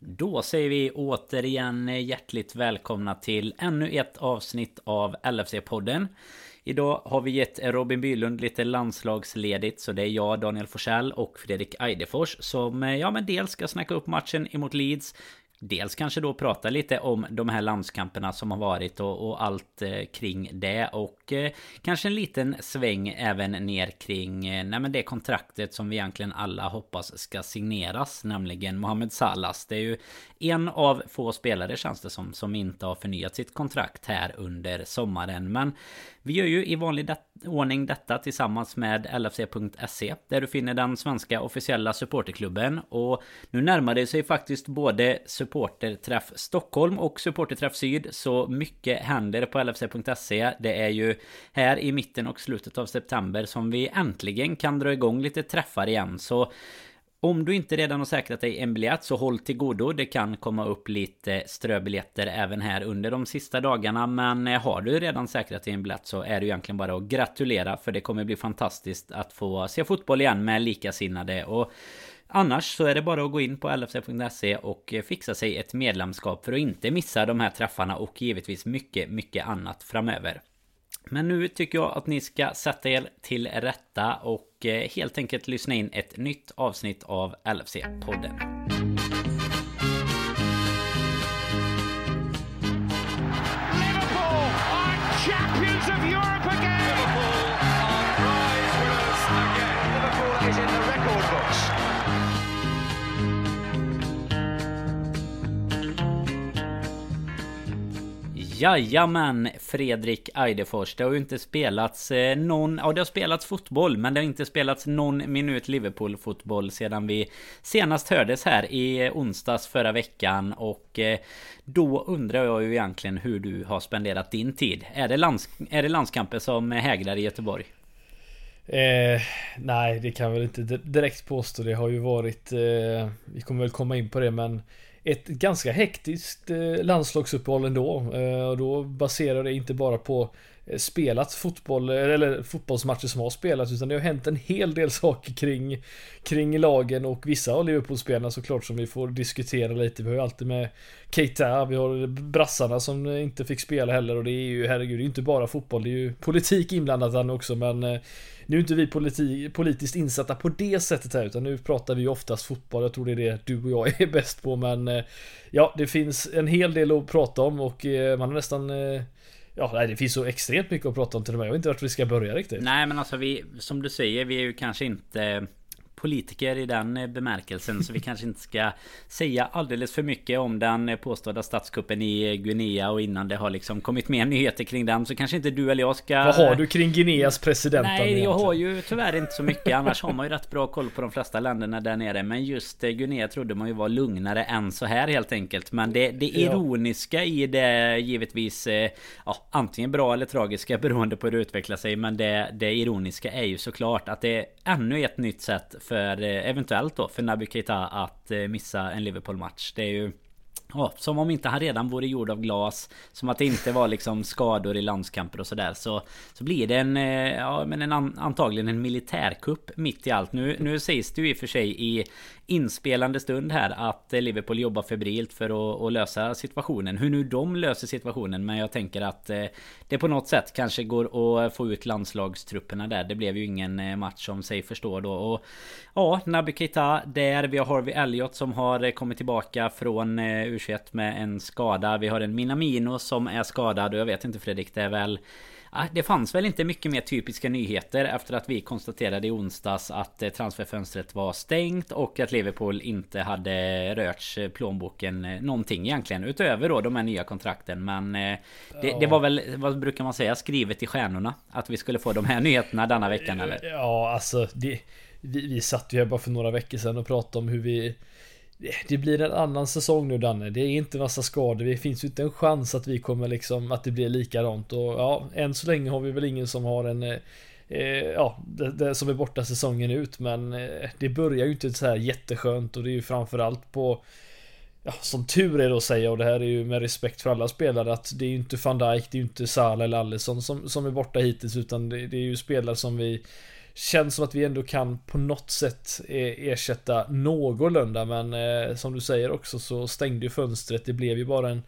Då säger vi återigen hjärtligt välkomna till ännu ett avsnitt av LFC-podden. Idag har vi gett Robin Bylund lite landslagsledigt så det är jag, Daniel Forsell och Fredrik Eidefors som ja men dels ska snacka upp matchen emot Leeds Dels kanske då prata lite om de här landskamperna som har varit och, och allt eh, kring det och eh, kanske en liten sväng även ner kring eh, nej men det kontraktet som vi egentligen alla hoppas ska signeras nämligen Mohamed Salas. Det är ju en av få spelare känns det som som inte har förnyat sitt kontrakt här under sommaren men vi gör ju i vanlig det ordning detta tillsammans med LFC.se där du finner den svenska officiella supporterklubben och nu närmar det sig faktiskt både supporterträff Stockholm och supporterträff Syd så mycket händer på LFC.se det är ju här i mitten och slutet av september som vi äntligen kan dra igång lite träffar igen så om du inte redan har säkrat dig en biljett så håll till godo. Det kan komma upp lite ströbiljetter även här under de sista dagarna. Men eh, har du redan säkrat dig en biljett så är det egentligen bara att gratulera. För det kommer bli fantastiskt att få se fotboll igen med likasinnade. Och Annars så är det bara att gå in på lfc.se och eh, fixa sig ett medlemskap för att inte missa de här träffarna och givetvis mycket, mycket annat framöver. Men nu tycker jag att ni ska sätta er till rätta och eh, helt enkelt lyssna in ett nytt avsnitt av LFC-podden. Jajamän Fredrik Eidefors. Det har ju inte spelats eh, någon... Ja det har spelats fotboll men det har inte spelats någon minut Liverpool-fotboll sedan vi senast hördes här i onsdags förra veckan. Och eh, då undrar jag ju egentligen hur du har spenderat din tid. Är det, lands, är det landskamper som hägrar i Göteborg? Eh, nej, det kan jag väl inte direkt påstå. Det har ju varit... Eh, vi kommer väl komma in på det men ett ganska hektiskt eh, landslagsuppehåll ändå. Eh, och då baserar det inte bara på eh, spelat fotboll eller fotbollsmatcher som har spelats utan det har hänt en hel del saker kring kring lagen och vissa av Liverpool-spelarna såklart som vi får diskutera lite. Vi har ju alltid med Keita, vi har brassarna som inte fick spela heller och det är ju herregud, det är inte bara fotboll, det är ju politik inblandat också men nu är inte vi politi politiskt insatta på det sättet här utan nu pratar vi ju oftast fotboll. Jag tror det är det du och jag är bäst på men eh, ja, det finns en hel del att prata om och eh, man har nästan eh, Ja, nej, det finns så extremt mycket att prata om till och med. Jag vet inte vart vi ska börja riktigt. Nej, men alltså vi, som du säger, vi är ju kanske inte politiker i den eh, bemärkelsen så vi kanske inte ska säga alldeles för mycket om den eh, påstådda statskuppen i eh, Guinea och innan det har liksom kommit mer nyheter kring den så kanske inte du eller jag ska... Vad har du kring Guineas president? Nej, jag har ju tyvärr inte så mycket. Annars har man ju rätt bra koll på de flesta länderna där nere. Men just Guinea trodde man ju var lugnare än så här helt enkelt. Men det, det ironiska i det givetvis ja, antingen bra eller tragiska beroende på hur det utvecklar sig. Men det, det ironiska är ju såklart att det är ännu ett nytt sätt för eh, eventuellt då för Naby Keita att eh, missa en Liverpool-match. Det är ju Ja, som om inte han redan vore gjord av glas Som att det inte var liksom skador i landskamper och sådär så, så blir det en, eh, ja men en antagligen en militärkupp mitt i allt Nu, nu sägs det ju i och för sig i inspelande stund här att Liverpool jobbar febrilt för att, att, lösa situationen. Hur nu de löser situationen. Men jag tänker att eh, det på något sätt kanske går att få ut landslagstrupperna där. Det blev ju ingen eh, match som sig förstår då. Och ja, Naby Keita där. Vi har Harvey Elliot som har kommit tillbaka från eh, U21 med en skada. Vi har en Minamino som är skadad och jag vet inte Fredrik, det är väl det fanns väl inte mycket mer typiska nyheter efter att vi konstaterade i onsdags att eh, transferfönstret var stängt och att Liverpool inte hade rört plånboken eh, någonting egentligen utöver då de här nya kontrakten. Men eh, det, det, var väl, vad brukar man säga, skrivet i stjärnorna att vi skulle få de här nyheterna denna veckan eller? Ja, alltså det, vi, vi satt ju här bara för några veckor sedan och pratade om hur vi det blir en annan säsong nu Danne. Det är inte massa skador. Det finns ju inte en chans att vi kommer liksom att det blir likadant. Och ja, än så länge har vi väl ingen som har en eh, eh ja, det, det, som är borta säsongen ut. Men eh, det börjar ju inte så här jätteskönt. Och det är ju framförallt på Ja, som tur är då att säga och det här är ju med respekt för alla spelare att det är ju inte van Dijk, det är ju inte Salah eller Alisson som, som är borta hittills. Utan det, det är ju spelare som vi känns som att vi ändå kan på något sätt eh, ersätta någorlunda. Men eh, som du säger också så stängde ju fönstret. Det blev ju bara en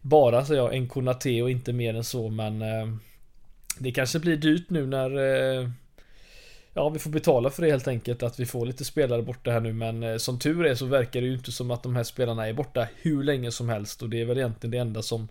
bara så jag en Konate och inte mer än så. Men eh, det kanske blir dyrt nu när Ja, vi får betala för det helt enkelt att vi får lite spelare borta här nu men eh, som tur är så verkar det ju inte som att de här spelarna är borta hur länge som helst och det är väl egentligen det enda som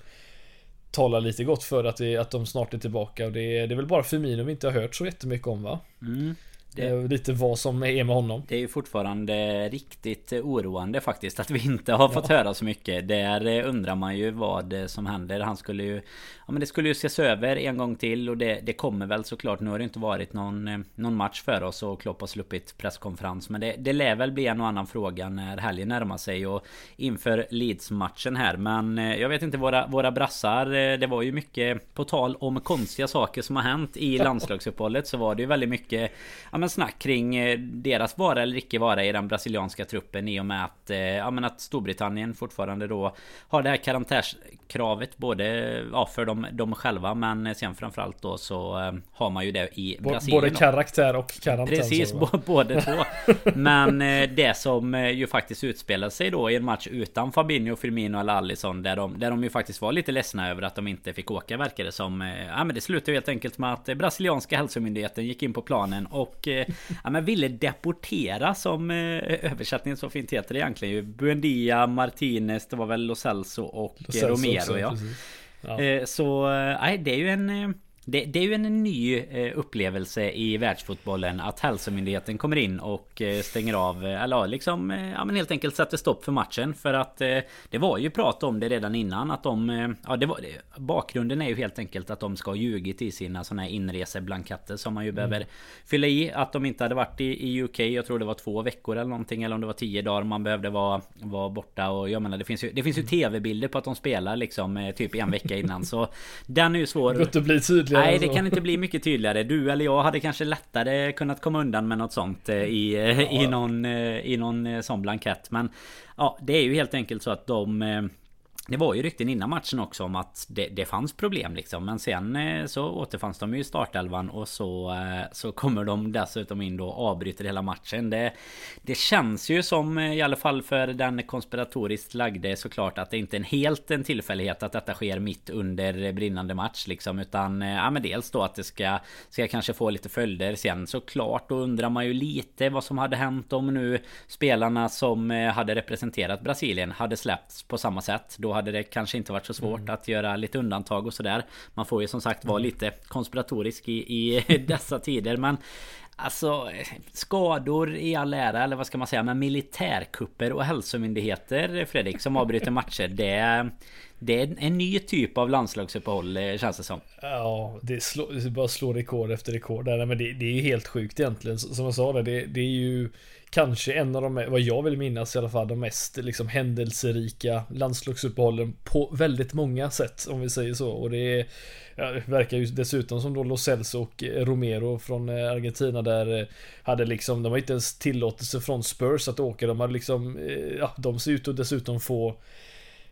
talar lite gott för att, vi, att de snart är tillbaka och det är, det är väl bara Firmino vi inte har hört så jättemycket om va? Mm. Det är lite vad som är med honom. Det är ju fortfarande riktigt oroande faktiskt att vi inte har fått ja. höra så mycket. Där undrar man ju vad som händer. Han skulle ju Ja men det skulle ju ses över en gång till och det, det kommer väl såklart. Nu har det inte varit någon, eh, någon match för oss och Klopp har sluppit presskonferens. Men det, det lär väl bli en och annan fråga när helgen närmar sig och inför Leeds-matchen här. Men eh, jag vet inte, våra, våra brassar. Eh, det var ju mycket på tal om konstiga saker som har hänt i landslagsuppehållet. Så var det ju väldigt mycket ja, men snack kring deras vara eller icke vara i den brasilianska truppen. I och med att, ja, men att Storbritannien fortfarande då har det här karantänskravet. Både ja, för de de, de själva Men sen framförallt då så eh, har man ju det i Brasilien Både karaktär och karantän Precis, både två Men eh, det som eh, ju faktiskt utspelade sig då i en match utan Fabinho, Firmino eller Alisson Där de, där de ju faktiskt var lite ledsna över att de inte fick åka verkar det som Ja men det slutade helt enkelt med att brasilianska hälsomyndigheten gick in på planen och Ja men ville deportera som översättningen så fint heter det egentligen ju Buendia, Martinez, det var väl Lo Celso och Lo Romero också, ja. Ja. Eh, så eh, nej, det är ju en eh, det, det, är ju en ny eh, upplevelse i världsfotbollen att hälsomyndigheten kommer in och eh, stänger av eh, Eller liksom Ja men helt enkelt sätter stopp för matchen. För att Det var ju prat om det redan innan att de Ja det var Bakgrunden är ju helt enkelt att de ska ha ljugit i sina sådana här inreseblanketter Som man ju mm. behöver fylla i. Att de inte hade varit i, i UK Jag tror det var två veckor eller någonting Eller om det var tio dagar man behövde vara, vara borta. Och jag menar det finns ju Det finns ju mm. tv-bilder på att de spelar liksom Typ en vecka innan. Så Den är ju svår. Gott att bli tydlig Nej det kan inte bli mycket tydligare. Du eller jag hade kanske lättare kunnat komma undan med något sånt eh, i, eh, ja. i någon, eh, i någon sån blankett. Men ja, det är ju helt enkelt så att de det var ju rykten innan matchen också om att det, det fanns problem liksom. Men sen eh, så återfanns de ju i startelvan och så, eh, så kommer de dessutom in då och avbryter hela matchen. Det, det känns ju som eh, i alla fall för den konspiratoriskt lagde såklart att det inte är en helt en tillfällighet att detta sker mitt under brinnande match liksom. Utan ja men dels då att det ska, ska kanske få lite följder sen såklart. Då undrar man ju lite vad som hade hänt om nu spelarna som hade representerat Brasilien hade släppts på samma sätt. Då hade det kanske inte varit så svårt mm. att göra lite undantag och sådär. Man får ju som sagt vara mm. lite konspiratorisk i, i dessa tider. Men Alltså skador i all ära eller vad ska man säga Men militärkupper och hälsomyndigheter Fredrik som avbryter matcher Det Det är en ny typ av landslagsuppehåll eh, känns det som Ja det, slå, det bara slår rekord efter rekord där Men det, det är ju helt sjukt egentligen Som jag sa det, det är ju kanske en av de, vad jag vill minnas i alla fall, de mest liksom händelserika landslagsuppehållen på väldigt många sätt om vi säger så. Och det, är, ja, verkar ju dessutom som då Los Celso och eh, Romero från eh, Argentina där eh, hade liksom, de har inte ens tillåtelse från Spurs att åka. De hade liksom, ja, de ser ut att dessutom få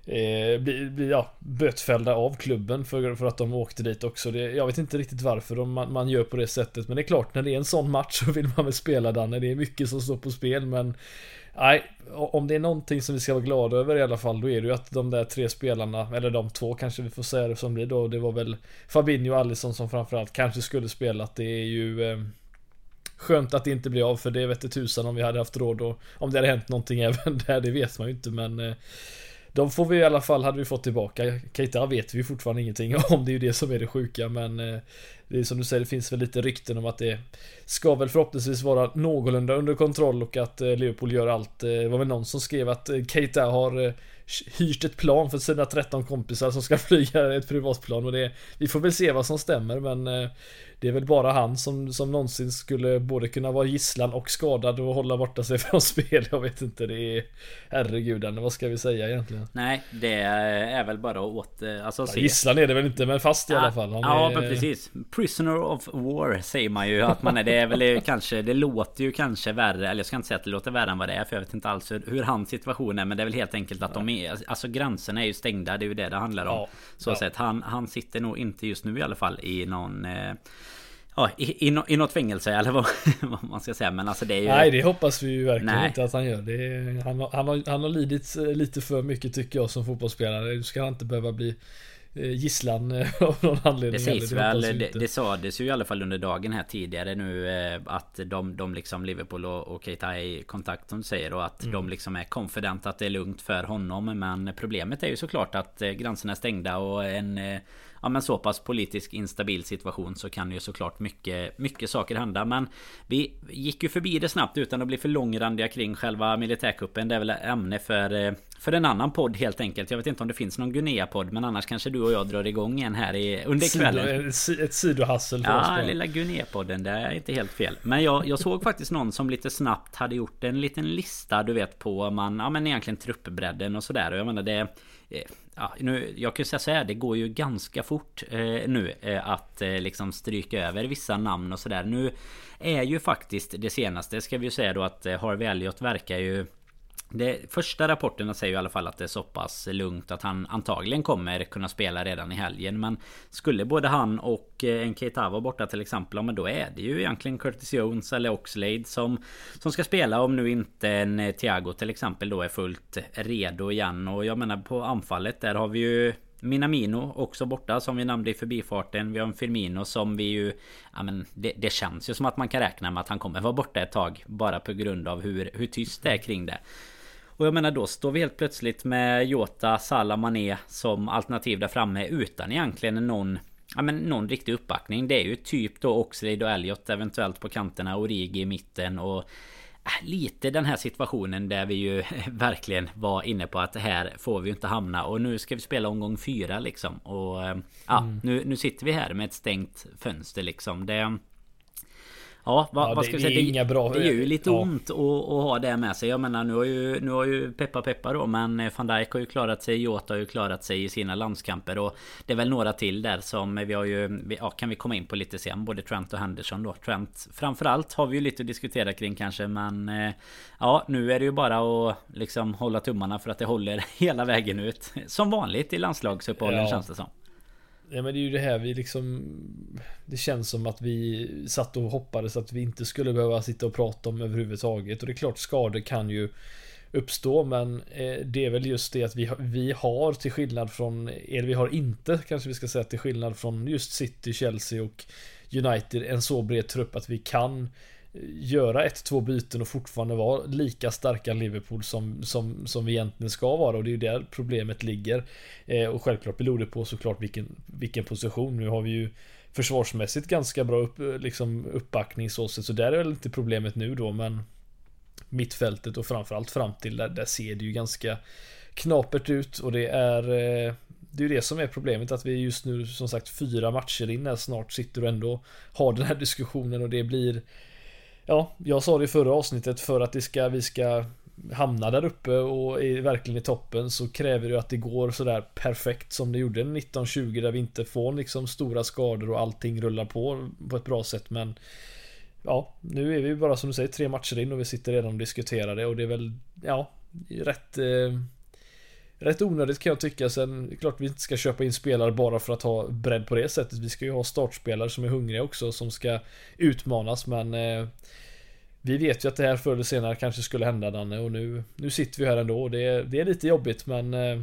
eh, bli, bli ja, bötfällda av klubben för, för att de åkte dit också. Det, jag vet inte riktigt varför de, man, man, gör på det sättet. Men det är klart, när det är en sån match så vill man väl spela den. Det är mycket som står på spel, men Nej, om det är någonting som vi ska vara glada över i alla fall, då är det ju att de där tre spelarna, eller de två kanske vi får säga det som blir då, det var väl Fabinho och Alisson som framförallt kanske skulle spela. Att Det är ju eh, Skönt att det inte blir av för det vete tusan om vi hade haft råd och om det hade hänt någonting även där, det vet man ju inte men eh, de får vi i alla fall, hade vi fått tillbaka. Keita vet vi fortfarande ingenting om, det är ju det som är det sjuka men eh, det är som du säger, det finns väl lite rykten om att det Ska väl förhoppningsvis vara någorlunda under kontroll och att eh, Leopold gör allt. Eh, det var väl någon som skrev att Keita har hyrt ett plan för sina 13 kompisar som ska flyga ett privatplan och det Vi får väl se vad som stämmer men det är väl bara han som, som någonsin skulle både kunna vara gisslan och skadad och hålla borta sig från spel. Jag vet inte, det är Herregud, vad ska vi säga egentligen? Nej, det är väl bara åt... Alltså, ja, gisslan är det väl inte, men fast i ja, alla fall. Han ja, är... men precis. Prisoner of War säger man ju att man är. Det är väl kanske, det låter ju kanske värre. Eller jag ska inte säga att det låter värre än vad det är, för jag vet inte alls hur, hur hans situation är. Men det är väl helt enkelt att de är... Alltså gränserna är ju stängda, det är ju det det handlar om. Ja, så ja. sett, han, han sitter nog inte just nu i alla fall i någon... Eh, Ja, i, i, i något fängelse eller vad, vad, man ska säga. Men alltså det är ju... Nej, det hoppas vi ju verkligen Nej. inte att han gör. Det är, han, han, har, han har lidit eh, lite för mycket tycker jag som fotbollsspelare. Du ska inte behöva bli gisslan eh, av någon anledning. Det sägs väl, det, det sades ju i alla fall under dagen här tidigare nu eh, att de, de liksom Liverpool och, och Keita är i kontakt som du säger och att mm. de liksom är confident att det är lugnt för honom. Men problemet är ju såklart att gränserna är stängda och en ja, men så pass politisk instabil situation så kan ju såklart mycket, mycket saker hända. Men vi gick ju förbi det snabbt utan att bli för långrandiga kring själva militärkuppen. Det är väl ämne för, för en annan podd helt enkelt. Jag vet inte om det finns någon Guinea-podd men annars kanske du och jag drar igång en här i, under kvällen. Sido, ett sidohassel för ja, oss. Ja, lilla Guinea-podden. Det är inte helt fel. Men jag, jag såg faktiskt någon som lite snabbt hade gjort en liten lista du vet på man, ja men egentligen truppbredden och sådär. Och jag menar det Eh, ja, nu, jag kan ju säga så här, det går ju ganska fort eh, nu eh, att eh, liksom stryka över vissa namn och sådär. Nu är ju faktiskt det senaste ska vi ju säga då att eh, Harvey Elliot verkar ju det första rapporterna säger i alla fall att det är så pass lugnt att han antagligen kommer kunna spela redan i helgen. Men skulle både han och eh, en vara borta till exempel, men då är det ju egentligen Curtis Jones eller Oxlade som, som ska spela om nu inte en eh, Thiago till exempel då är fullt redo igen. Och jag menar på anfallet där har vi ju Minamino också borta som vi nämnde i förbifarten. Vi har en Firmino som vi ju... Ja men det, det, känns ju som att man kan räkna med att han kommer vara borta ett tag. Bara på grund av hur, hur tyst det är kring det. Och jag menar då står vi helt plötsligt med Jota, Salah, Mané som alternativ där framme utan egentligen någon Ja men någon riktig uppbackning. Det är ju typ då Oxlade och Elliot eventuellt på kanterna. Origi i mitten och äh, Lite den här situationen där vi ju verkligen var inne på att här får vi inte hamna och nu ska vi spela omgång fyra liksom och äh, ja mm. nu, nu sitter vi här med ett stängt fönster liksom det Ja, va, ja vad ska vi säga? Det, inga bra, det gör ju lite ja. ont att, att, ha det med sig. Jag menar nu har ju, nu har ju Peppa Peppa då men van Dijk har ju klarat sig. Jota har ju klarat sig i sina landskamper. Och det är väl några till där som vi har ju... Ja, kan vi komma in på lite sen. Både Trent och Henderson då. Trent framförallt har vi ju lite att diskutera kring kanske men... Eh, ja, nu är det ju bara att liksom hålla tummarna för att det håller hela vägen ut. Som vanligt i landslagsuppehållen ja. känns det som. Ja men det är ju det här vi liksom Det känns som att vi satt och hoppades att vi inte skulle behöva sitta och prata om överhuvudtaget. Och det är klart skador kan ju uppstå men eh, det är väl just det att vi, vi har till skillnad från Eller vi har inte kanske vi ska säga till skillnad från just City, Chelsea och United en så bred trupp att vi kan göra ett, två byten och fortfarande vara lika starka Liverpool som, som, som vi egentligen ska vara och det är ju där problemet ligger. Eh, och självklart beror det på såklart vilken, vilken position. Nu har vi ju försvarsmässigt ganska bra upp, liksom uppbackning så så där är väl inte problemet nu då men mittfältet och framförallt fram till där, där ser det ju ganska knapert ut och det är eh, det är ju det som är problemet att vi just nu som sagt fyra matcher in här snart sitter och ändå har den här diskussionen och det blir Ja, jag sa det i förra avsnittet för att det ska, vi ska hamna där uppe och är verkligen i toppen så kräver det att det går sådär perfekt som det gjorde 1920 där vi inte får liksom stora skador och allting rullar på på ett bra sätt. Men Ja, nu är vi bara som du säger tre matcher in och vi sitter redan och diskuterar det och det är väl Ja, rätt eh, Rätt onödigt kan jag tycka. Sen klart vi inte ska köpa in spelare bara för att ha bredd på det sättet. Vi ska ju ha startspelare som är hungriga också som ska utmanas men eh, Vi vet ju att det här förr eller senare kanske skulle hända Danne och nu, nu sitter vi här ändå och det är, det är lite jobbigt men eh,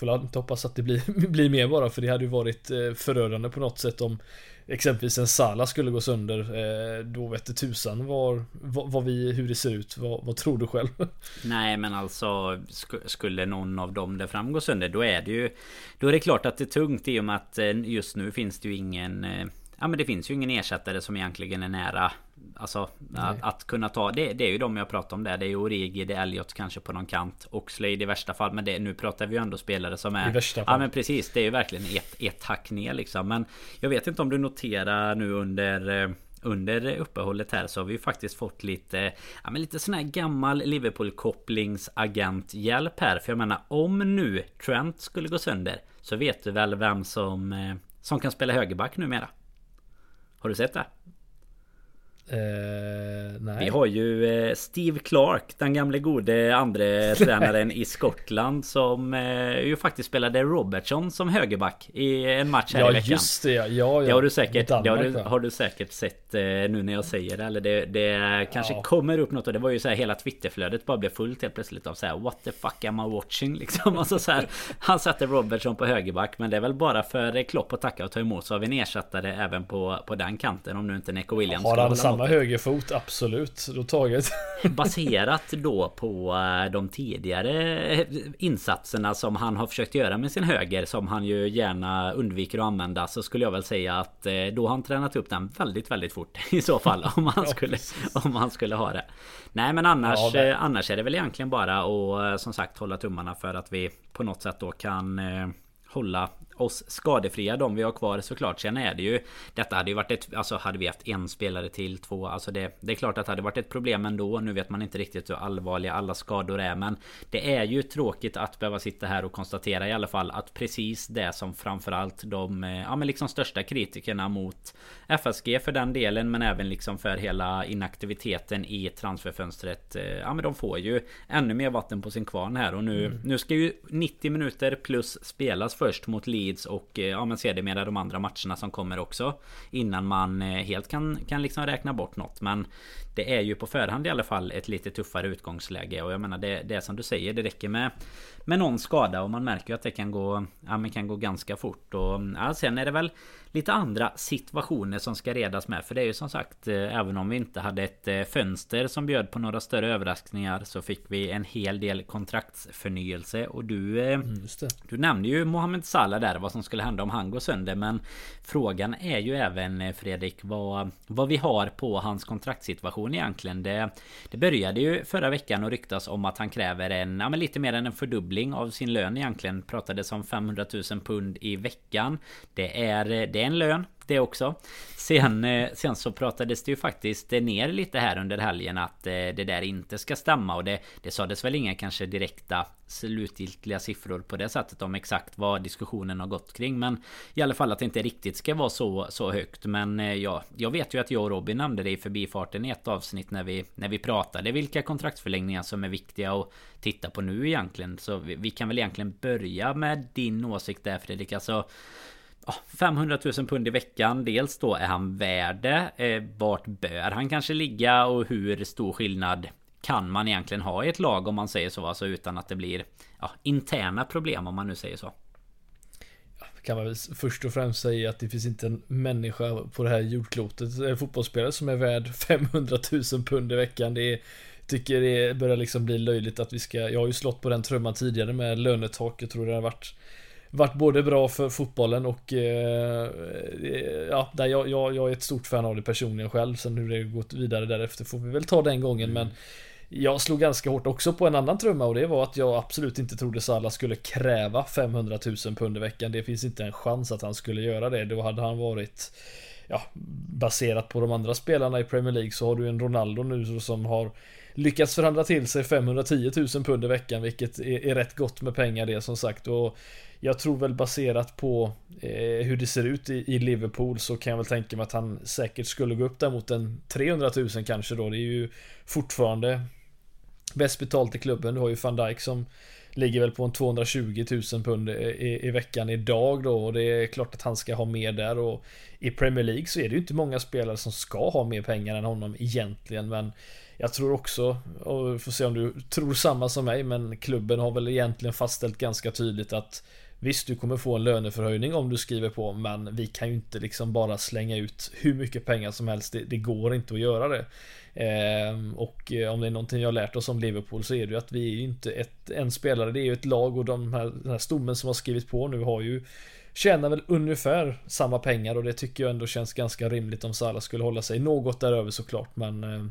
Får inte hoppas att det blir, blir mer bara för det hade ju varit eh, förödande på något sätt om exempelvis en Sala skulle gå sönder, eh, då vet det tusan var, var, vi, hur det ser ut. Vad, vad, tror du själv? Nej men alltså skulle någon av dem där fram gå sönder då är det ju Då är det klart att det är tungt i och med att eh, just nu finns det ju ingen Ja men det finns ju ingen ersättare som egentligen är nära Alltså att, att, kunna ta. Det, det är ju de jag pratar om där. Det är ju Origi, det är Elliot kanske på någon kant. Oxlade i värsta fall. Men det, nu pratar vi ju ändå spelare som är I värsta fall. Ja men precis. Det är ju verkligen ett, ett hack ner liksom. Men jag vet inte om du noterar nu under eh, under uppehållet här så har vi faktiskt fått lite Ja men lite sån här gammal Liverpool kopplingsagenthjälp här. För jag menar om nu Trent skulle gå sönder Så vet du väl vem som eh, Som kan spela högerback numera? Har du sett det? Nej. Vi har ju eh, Steve Clark, den gamle gode andre tränaren i Skottland som eh, ju faktiskt spelade Robertson som högerback i en match här ja, i veckan. Ja just det ja, ja, Det har du säkert, Danmark, det har, du, har du säkert sett eh, nu när jag säger det. Eller det, det kanske Ja. kommer upp något och det var ju så här hela Twitterflödet bara blev fullt helt plötsligt av så här What the fuck am I watching liksom. Alltså så här, han satte Robertson på högerback men det är väl bara för Klopp att tacka och ta emot så har vi en ersättare även på, på den kanten om nu inte Neco Williams hålla samma högerfot? Absolut. Då taget. Baserat då på eh, de tidigare insatserna som han har försökt göra med sin höger som han ju gärna undviker att använda så skulle jag väl säga att eh, då har han tränat upp den väldigt väldigt fort i så fall om han skulle, om han skulle ha det. Nej men annars, Ja, eh, annars är det väl egentligen bara att som sagt hålla tummarna för att vi på något sätt då kan hålla oss skadefria de vi har kvar såklart. Sen är det ju Detta hade ju varit ett Alltså hade vi haft en spelare till två Alltså det, det är klart att det hade varit ett problem ändå. Nu vet man inte riktigt hur allvarliga alla skador är Men Det är ju tråkigt att behöva sitta här och konstatera i alla fall Att precis det som framförallt de eh, Ja men liksom största kritikerna mot FSG för den delen Men även liksom för hela inaktiviteten i transferfönstret eh, Ja men de får ju Ännu mer vatten på sin kvarn här. Och nu Nu ska ju 90 minuter plus spelas först mot Leeds och eh, ja men sedermera de andra matcherna som kommer också Innan man eh, helt kan, kan liksom räkna bort något. Men Det är ju på förhand i alla fall ett lite tuffare utgångsläge och jag menar det, det är som du säger det räcker med med någon skada och man märker ju att det kan gå Ja men kan gå ganska fort och ja, sen är det väl Lite andra situationer som ska redas med. För det är ju som sagt eh, Även om vi inte hade ett eh, fönster som bjöd på några större överraskningar Så fick vi en hel del kontraktsförnyelse och du eh, Mm, du nämnde ju Mohamed Salah där vad som skulle hända om han går sönder. Men Frågan är ju även Fredrik vad, vad vi har på hans kontraktssituation egentligen. Det, det började ju förra veckan att ryktas om att han kräver en ja, men lite mer än en fördubbling av sin lön egentligen. Pratades om 500 000 pund i veckan. Det är, eh, det är en lön det också. Sen, eh, sen så pratades det ju faktiskt ner lite här under helgen att eh, det där inte ska stämma. Och det, det sades väl inga kanske direkta slutgiltiga siffror på det sättet om exakt vad diskussionen har gått kring. Men i alla fall att det inte riktigt ska vara så, så högt. Men eh, ja, jag vet ju att jag och Robin nämnde det i förbifarten i ett avsnitt när vi, när vi pratade vilka kontraktsförlängningar som är viktiga att titta på nu egentligen. Så vi, vi kan väl egentligen börja med din åsikt där Fredrik. Alltså 500 000 pund i veckan. Dels då är han värd det. Eh, vart bör han kanske ligga och hur stor skillnad kan man egentligen ha i ett lag om man säger så. Alltså utan att det blir ja, interna problem om man nu säger så. Kan man väl först och främst säga att det finns inte en människa på det här jordklotet, en fotbollsspelare som är värd 500 000 pund i veckan. Det är, tycker det börjar liksom bli löjligt att vi ska, jag har ju slått på den trumman tidigare med lönetak. Jag tror det har varit varit både bra för fotbollen och eh, ja, där jag, jag, jag är ett stort fan av det personligen själv. Sen hur det gått vidare därefter får vi väl ta den gången. Men jag slog ganska hårt också på en annan trumma och det var att jag absolut inte trodde Salah skulle kräva 500 000 pund i veckan. Det finns inte en chans att han skulle göra det. Då hade han varit ja, baserat på de andra spelarna i Premier League så har du en Ronaldo nu som har lyckats förhandla till sig 510 000 pund i veckan vilket är, är rätt gott med pengar det som sagt och jag tror väl baserat på eh, hur det ser ut i, i, Liverpool så kan jag väl tänka mig att han säkert skulle gå upp där mot en 300 000 kanske då. Det är ju fortfarande bäst betalt i klubben. Du har ju van Dijk som ligger väl på en 220 000 pund i, i, veckan idag då och det är klart att han ska ha mer där. Och i Premier League så är det ju inte många spelare som ska ha mer pengar än honom egentligen men jag tror också, och vi får se om du tror samma som mig, men klubben har väl egentligen fastställt ganska tydligt att Visst, du kommer få en löneförhöjning om du skriver på, men vi kan ju inte liksom bara slänga ut hur mycket pengar som helst. Det, det går inte att göra det. Ehm, och om det är någonting jag har lärt oss om Liverpool så är det ju att vi är ju inte ett, en spelare, det är ju ett lag och de här, den här stommen som har skrivit på nu har ju Tjänar väl ungefär samma pengar och det tycker jag ändå känns ganska rimligt om Salah skulle hålla sig något däröver såklart, men mm.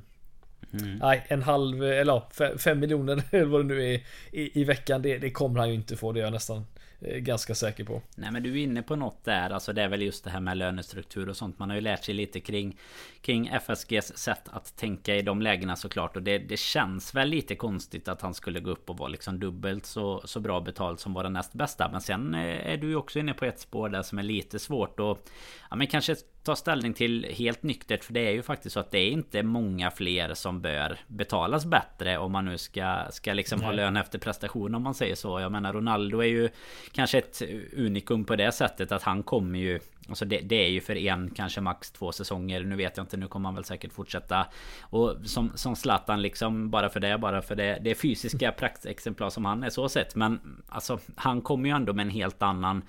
nej, en halv, eller ja, fem miljoner eller vad det nu är i, i veckan, det, det kommer han ju inte få, det är jag nästan Eh, Eh, ganska säker på. Nej men du är inne på något där. Alltså det är väl just det här med lönestruktur och sånt. Man har ju lärt sig lite kring Kring FSGs sätt att tänka i de lägena såklart. Och det, det känns väl lite konstigt att han skulle gå upp och vara liksom dubbelt så, så bra betalt som vara näst bästa. Men sen eh, är du ju också inne på ett spår där som är lite svårt och ja, men kanske ta ställning till helt nyktert. För det är ju faktiskt så att det är inte många fler som bör betalas bättre om man nu ska, ska liksom ha lön efter prestation om man säger så. Jag menar Ronaldo är ju kanske ett unikum på det sättet att han kommer ju Alltså det, det, är ju för en, kanske max två säsonger. Nu vet jag inte, nu kommer han väl säkert fortsätta. Och som, som Zlatan liksom, bara för det, bara för det. Det är fysiska praktexemplar som han är så sett. Men alltså, han kommer ju ändå med en helt annan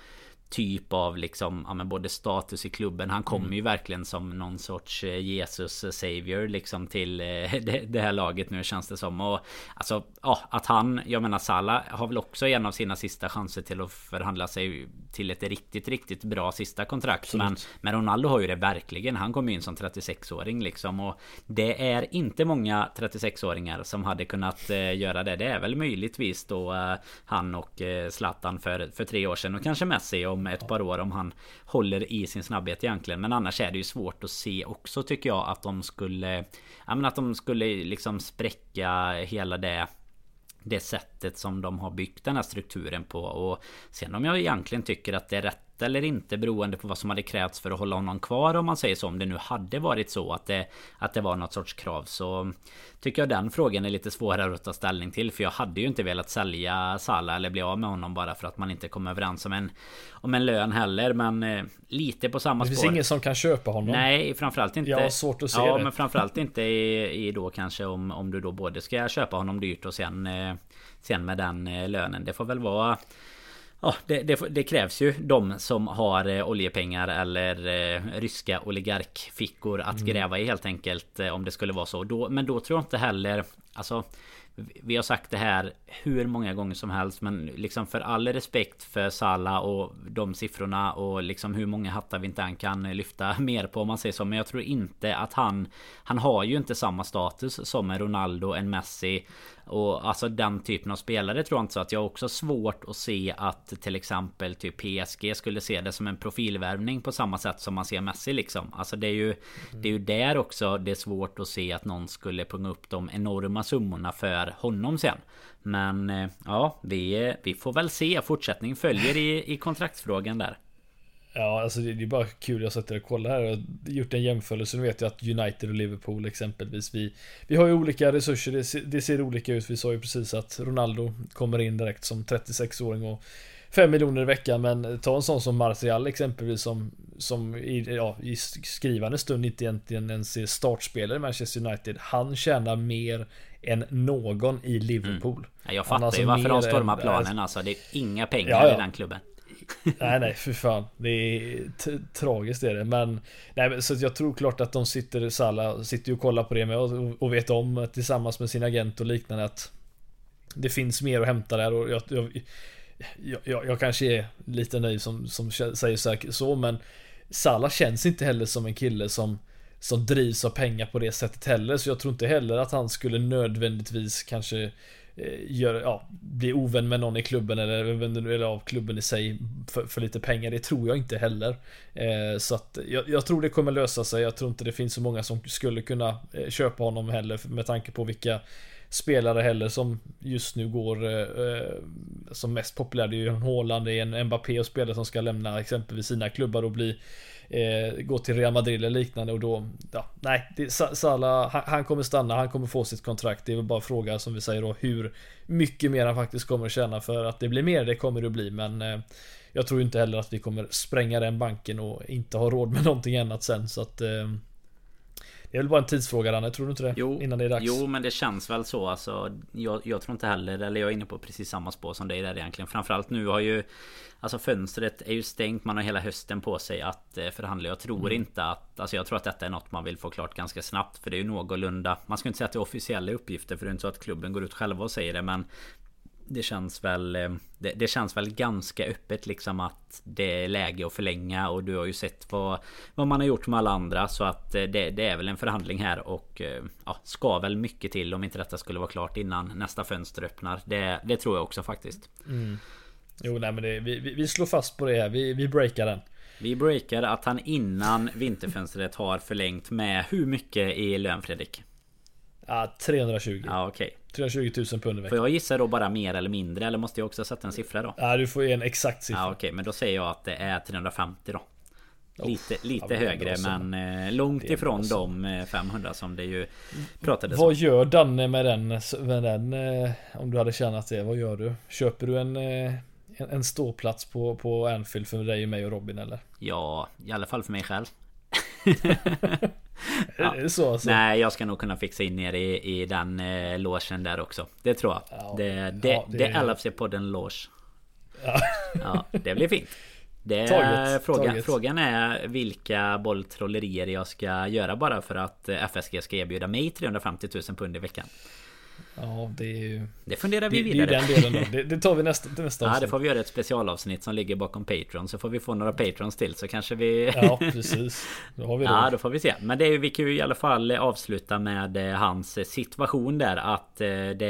typ av liksom, ja men både status i klubben. Han kommer mm. ju verkligen som någon sorts eh, Jesus savior liksom till eh, det, det, här laget nu känns det som. Och alltså, ja, att han, jag menar Salah har väl också en av sina sista chanser till att förhandla sig till ett riktigt, riktigt bra sista kontrakt. Men, men Ronaldo har ju det verkligen. Han kom ju in som 36-åring liksom. Och det är inte många 36-åringar som hade kunnat eh, göra det. Det är väl möjligtvis då eh, han och eh, Zlatan för, för tre år sedan och kanske Messi om ett par år om han håller i sin snabbhet egentligen. Men annars är det ju svårt att se också tycker jag att de skulle... Ja men att de skulle liksom spräcka hela det det sättet som de har byggt den här strukturen på. Och sen om jag egentligen tycker att det är rätt eller inte beroende på vad som hade krävts för att hålla honom kvar om man säger så. Om det nu hade varit så att det, att det var något sorts krav så tycker jag den frågan är lite svårare att ta ställning till. För jag hade ju inte velat sälja Sala eller bli av med honom bara för att man inte kom överens om en, om en lön heller. Men eh, lite på samma spår. Det finns ingen som kan köpa honom. Nej, framförallt inte. Jag har svårt att se ja, det. men framförallt inte i, i då kanske om, om du då både ska köpa honom dyrt och sen, eh, sen med den eh, lönen. Det får väl vara Ja, det, det, det, krävs ju de som har eh, oljepengar eller eh, ryska oligarkfickor att mm. gräva i helt enkelt eh, om det skulle vara så. Då, men då tror jag inte heller... Alltså vi har sagt det här hur många gånger som helst men liksom för all respekt för Sala och de siffrorna och liksom hur många hattar vi inte än kan lyfta mer på om man säger så. Men jag tror inte att han Han har ju inte samma status som en Ronaldo, en Messi och alltså den typen av spelare tror jag inte så att jag har också svårt att se att till exempel typ PSG skulle se det som en profilvärvning på samma sätt som man ser Messi liksom. Alltså det är ju Det är ju där också det är svårt att se att någon skulle punga upp de enorma summorna för honom sen. Men eh, ja, vi, eh, vi får väl se. Fortsättning följer i, i kontraktsfrågan där. Ja, alltså det är bara kul. Jag sätter och kollar här och gjort en jämförelse. Nu vet jag att United och Liverpool exempelvis. Vi, vi har ju olika resurser. Det ser, det ser olika ut. Vi sa ju precis att Ronaldo kommer in direkt som 36-åring och 5 miljoner i veckan. Men ta en sån som Martial exempelvis som, som i, ja, i skrivande stund inte egentligen ens är startspelare i Manchester United. Han tjänar mer än någon i Liverpool. Mm. Jag fattar alltså ju varför de stormar planen alltså. Det är inga pengar ja, ja. i den klubben nej, nej, för fan. Det är tragiskt är det. Men, nej, så jag tror klart att de sitter, Salla sitter och kollar på det med och, och vet om tillsammans med sin agent och liknande att det finns mer att hämta där och jag, jag, jag, jag kanske är lite nöjd som, som säger så, här, så men Salla känns inte heller som en kille som som drivs av pengar på det sättet heller. Så jag tror inte heller att han skulle nödvändigtvis kanske eh, gör, ja, bli ovän med någon i klubben eller, eller av klubben i sig för, för, lite pengar. Det tror jag inte heller. Eh, så att jag, jag, tror det kommer lösa sig. Jag tror inte det finns så många som skulle kunna eh, köpa honom heller med tanke på vilka spelare heller som just nu går eh, eh som mest populär. Det är ju en Haaland, det är en Mbappé och spelare som ska lämna exempelvis sina klubbar och bli eh, gå till Real Madrid eller liknande och då, ja, nej, det, Salah, han, han, kommer stanna, han kommer få sitt kontrakt. Det är väl bara fråga som vi säger då hur mycket mer han faktiskt kommer att tjäna. För att det blir mer, det kommer det att bli, men eh, jag tror inte heller att vi kommer spränga den banken och inte ha råd med någonting annat sen. Så att eh, det är väl bara en tidsfråga Danne, tror du inte det? Jo, Innan det är dags. Jo, men det känns väl så alltså. Jag, jag tror inte heller, eller jag är inne på precis samma spår som dig där egentligen. Framförallt nu har ju Alltså fönstret är ju stängt, man har hela hösten på sig att eh, förhandla. Jag tror mm. inte att... Alltså jag tror att detta är något man vill få klart ganska snabbt. För det är ju någorlunda... Man ska inte säga att det är officiella uppgifter för det är inte så att klubben går ut själva och säger det men det känns väl eh, det, det, känns väl ganska öppet liksom att det är läge att förlänga och du har ju sett vad, vad man har gjort med alla andra så att eh, det, det är väl en förhandling här och eh, ja, ska väl mycket till om inte detta skulle vara klart innan nästa fönster öppnar. Det, det tror jag också faktiskt. Mm. Jo, nej men det, vi, vi slår fast på det här. Vi, vi breakar den. Vi breakar att han innan vinterfönstret har förlängt med hur mycket i lön Fredrik? Ja, 320. Ja, okej. Okay. 320 000 pund i veckan. Får jag gissa då bara mer eller mindre? Eller måste jag också sätta en siffra då? Ja, du får ge en exakt siffra. Ja, okej. Okay. Men då säger jag att det är 350 då. Lite, lite ja, högre men eh, långt ifrån de 500 eh, som det ju pratades Vad gör Danne med den, med den eh, om du hade tjänat det? Vad gör du? Köper du en, en, en ståplats på, på Anfield för dig, mig och Robin eller? Ja, i alla fall för mig själv. ja. Är det så alltså? Nej, jag ska nog kunna fixa in er i, i den eh, logen där också. Det tror jag. Ja, det, det, ja, det, det LFC-podden loge. Ja. ja, det blir fint. Det taget, frågan, taget. frågan är vilka bolltrollerier jag ska göra bara för att FSG ska erbjuda mig 350 000 pund i veckan. Ja, det är ju... Det funderar vi vidare. Det är den delen då. Det, det tar vi nästa, nästa avsnitt. Ja, det får vi göra ett specialavsnitt som ligger bakom Patreon. Så får vi få några Patrons till så kanske vi... Ja, precis. Då har vi det. Ja, då får vi se. Men det är, vi kan ju i alla fall avsluta med eh, hans situation där. Att eh, det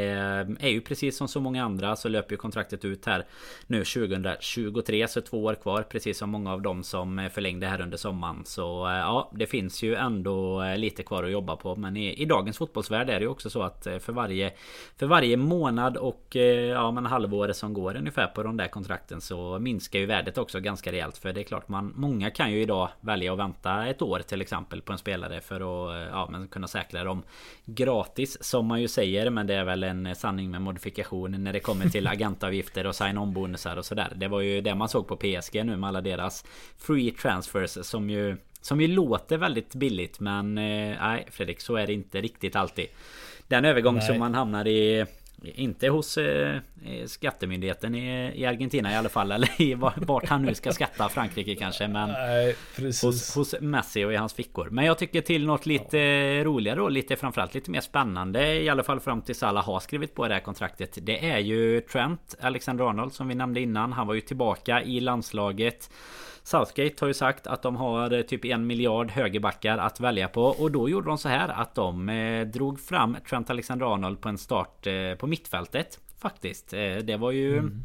är ju precis som så många andra så löper ju kontraktet ut här nu 2023. Så två år kvar. Precis som många av dem som eh, förlängde här under sommaren. Så ja, det finns ju ändå lite kvar att jobba på. Men i, i dagens fotbollsvärld är det ju också så att för varje för varje månad och eh, ja, men halvår som går ungefär på de där kontrakten så minskar ju värdet också ganska rejält. För det är klart man Många kan ju idag välja att vänta ett år till exempel på en spelare för att eh, ja, men kunna säkra dem gratis som man ju säger. Men det är väl en sanning med modifikation när det kommer till agentavgifter och sign-on bonusar och sådär. Det var ju det man såg på PSG nu med alla deras free transfers som ju som ju låter väldigt billigt men eh, nej Fredrik så är det inte riktigt alltid. Den övergång som man hamnar i inte hos eh, skattemyndigheten i, i Argentina i alla fall Eller i vart han nu ska skatta Frankrike kanske Men Nej, hos, hos, Messi och i hans fickor. Men jag tycker till något lite ja. roligare och lite framförallt lite mer spännande I alla fall fram till Salah har skrivit på det här kontraktet Det är ju Trent Alexander-Arnold som vi nämnde innan. Han var ju tillbaka i landslaget Southgate har ju sagt att de har eh, typ en miljard högerbackar att välja på Och då gjorde de så här att de eh, drog fram Trent Alexander-Arnold på en start eh, på mittfältet Faktiskt Det var ju mm.